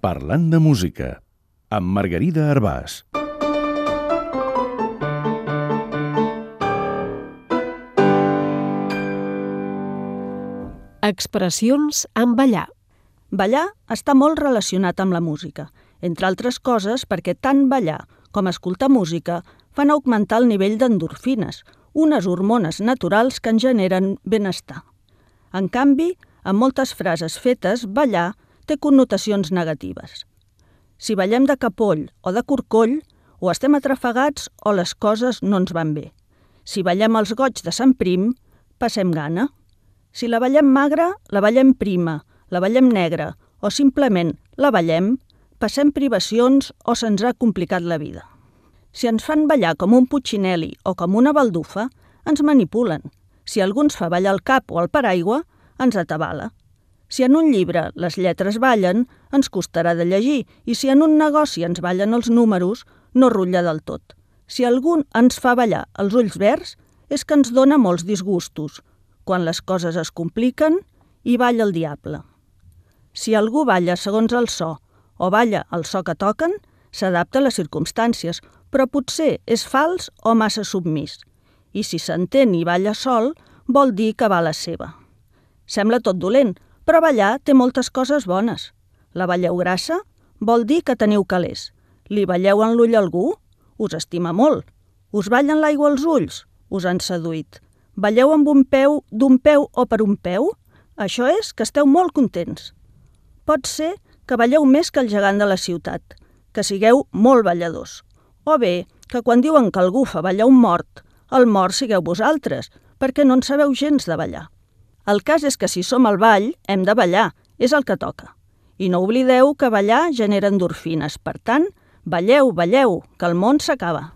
Parlant de música, amb Margarida Arbàs. Expressions en ballar. Ballar està molt relacionat amb la música, entre altres coses perquè tant ballar com escoltar música fan augmentar el nivell d'endorfines, unes hormones naturals que en generen benestar. En canvi, en moltes frases fetes, ballar té connotacions negatives. Si ballem de capoll o de corcoll, o estem atrafegats o les coses no ens van bé. Si ballem els goig de Sant Prim, passem gana. Si la ballem magra, la ballem prima, la ballem negra o simplement la ballem, passem privacions o se'ns ha complicat la vida. Si ens fan ballar com un putxineli o com una baldufa, ens manipulen. Si algú ens fa ballar el cap o el paraigua, ens atabala. Si en un llibre les lletres ballen, ens costarà de llegir, i si en un negoci ens ballen els números, no rutlla del tot. Si algú ens fa ballar els ulls verds, és que ens dona molts disgustos. Quan les coses es compliquen, hi balla el diable. Si algú balla segons el so o balla el so que toquen, s'adapta a les circumstàncies, però potser és fals o massa submís. I si s'entén i balla sol, vol dir que va la seva. Sembla tot dolent, però ballar té moltes coses bones. La balleu grassa vol dir que teniu calés. Li balleu en l'ull algú? Us estima molt. Us ballen l'aigua als ulls? Us han seduït. Balleu amb un peu, d'un peu o per un peu? Això és que esteu molt contents. Pot ser que balleu més que el gegant de la ciutat, que sigueu molt balladors. O bé, que quan diuen que algú fa ballar un mort, el mort sigueu vosaltres, perquè no en sabeu gens de ballar. El cas és que si som al ball, hem de ballar, és el que toca. I no oblideu que ballar genera endorfines, per tant, balleu, balleu, que el món s'acaba.